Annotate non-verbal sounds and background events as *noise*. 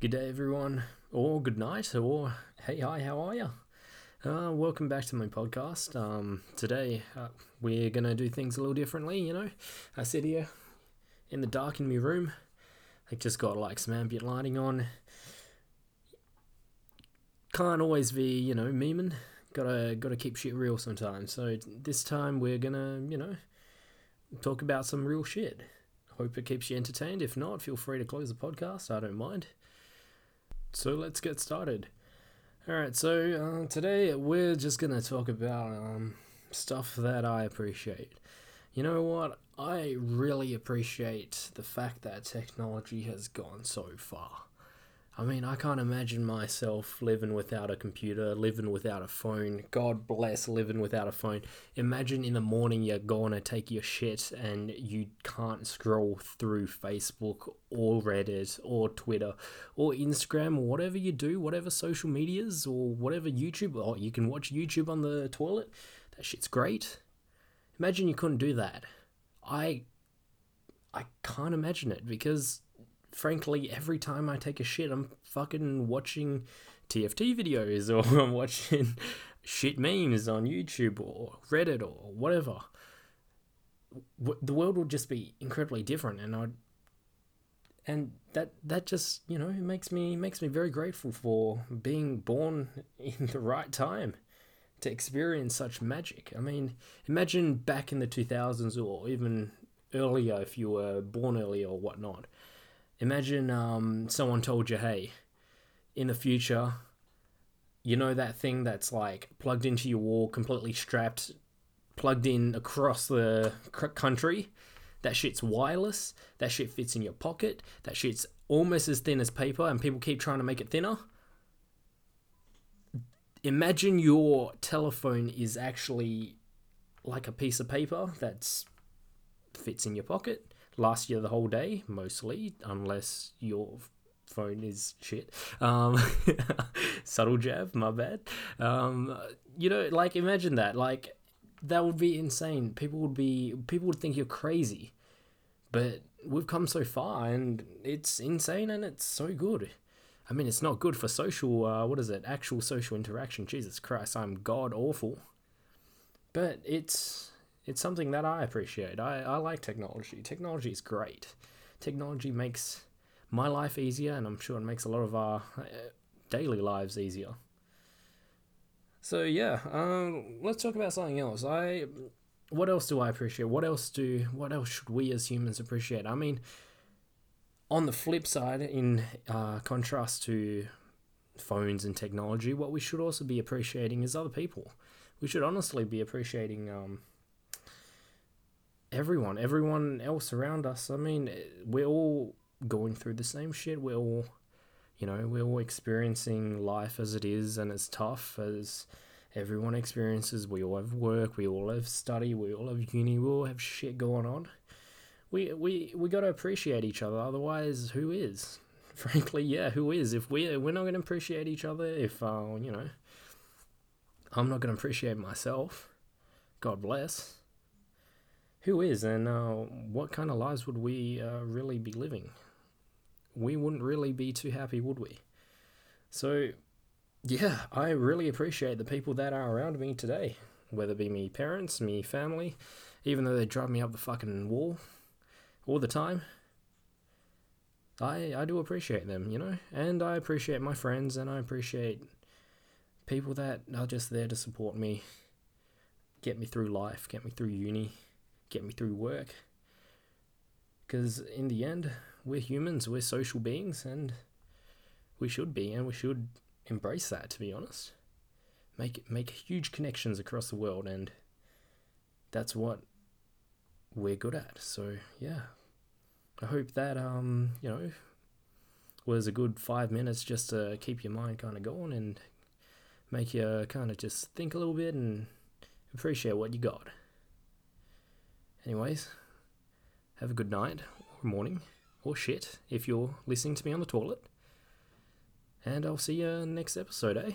Good day, everyone, or good night, or hey, hi, how are you? Uh, welcome back to my podcast. Um, today uh, we're gonna do things a little differently. You know, I sit here in the dark in my room. I just got like some ambient lighting on. Can't always be, you know, memeing. Gotta gotta keep shit real sometimes. So this time we're gonna, you know, talk about some real shit. Hope it keeps you entertained. If not, feel free to close the podcast. I don't mind. So let's get started. Alright, so uh, today we're just gonna talk about um, stuff that I appreciate. You know what? I really appreciate the fact that technology has gone so far. I mean, I can't imagine myself living without a computer, living without a phone. God bless living without a phone. Imagine in the morning you're going to take your shit and you can't scroll through Facebook or Reddit or Twitter or Instagram or whatever you do, whatever social medias or whatever YouTube. Oh, you can watch YouTube on the toilet. That shit's great. Imagine you couldn't do that. I I can't imagine it because frankly, every time I take a shit, I'm fucking watching TFT videos or *laughs* I'm watching shit memes on YouTube or Reddit or whatever. The world would just be incredibly different, and I and that that just you know makes me makes me very grateful for being born *laughs* in the right time to experience such magic. I mean, imagine back in the 2000s or even earlier if you were born earlier or whatnot Imagine um, someone told you, hey, in the future, you know that thing that's like plugged into your wall, completely strapped, plugged in across the country? That shit's wireless. That shit fits in your pocket. That shit's almost as thin as paper, and people keep trying to make it thinner. Imagine your telephone is actually like a piece of paper that's fits in your pocket last year the whole day, mostly, unless your phone is shit. Um, *laughs* subtle jab, my bad. Um, you know, like imagine that. Like that would be insane. People would be people would think you're crazy, but we've come so far, and it's insane, and it's so good. I mean, it's not good for social. Uh, what is it? Actual social interaction. Jesus Christ, I'm god awful. But it's it's something that I appreciate. I, I like technology. Technology is great. Technology makes my life easier, and I'm sure it makes a lot of our uh, daily lives easier. So yeah, um, let's talk about something else. I, what else do I appreciate? What else do what else should we as humans appreciate? I mean, on the flip side, in uh, contrast to phones and technology, what we should also be appreciating is other people. We should honestly be appreciating um, everyone, everyone else around us. I mean, we're all going through the same shit. We're all, you know, we're all experiencing life as it is and it's tough as everyone experiences. We all have work. We all have study. We all have uni. We all have shit going on. We we we got to appreciate each other. Otherwise, who is? *laughs* Frankly, yeah, who is? If we we're not going to appreciate each other, if uh, you know, I'm not going to appreciate myself. God bless who is and uh, what kind of lives would we uh, really be living? We wouldn't really be too happy, would we? So, yeah, I really appreciate the people that are around me today, whether it be me parents, me family, even though they drive me up the fucking wall all the time. I, I do appreciate them, you know, and I appreciate my friends and I appreciate people that are just there to support me, get me through life, get me through uni get me through work. Because in the end, we're humans, we're social beings, and we should be, and we should embrace that. To be honest, make make huge connections across the world, and that's what we're good at. So yeah, I hope that um you know was a good five minutes just to keep your mind kind of going and make you kind of just think a little bit and appreciate what you got. Anyways, have a good night or morning or shit if you're listening to me on the toilet. And I'll see you next episode, eh?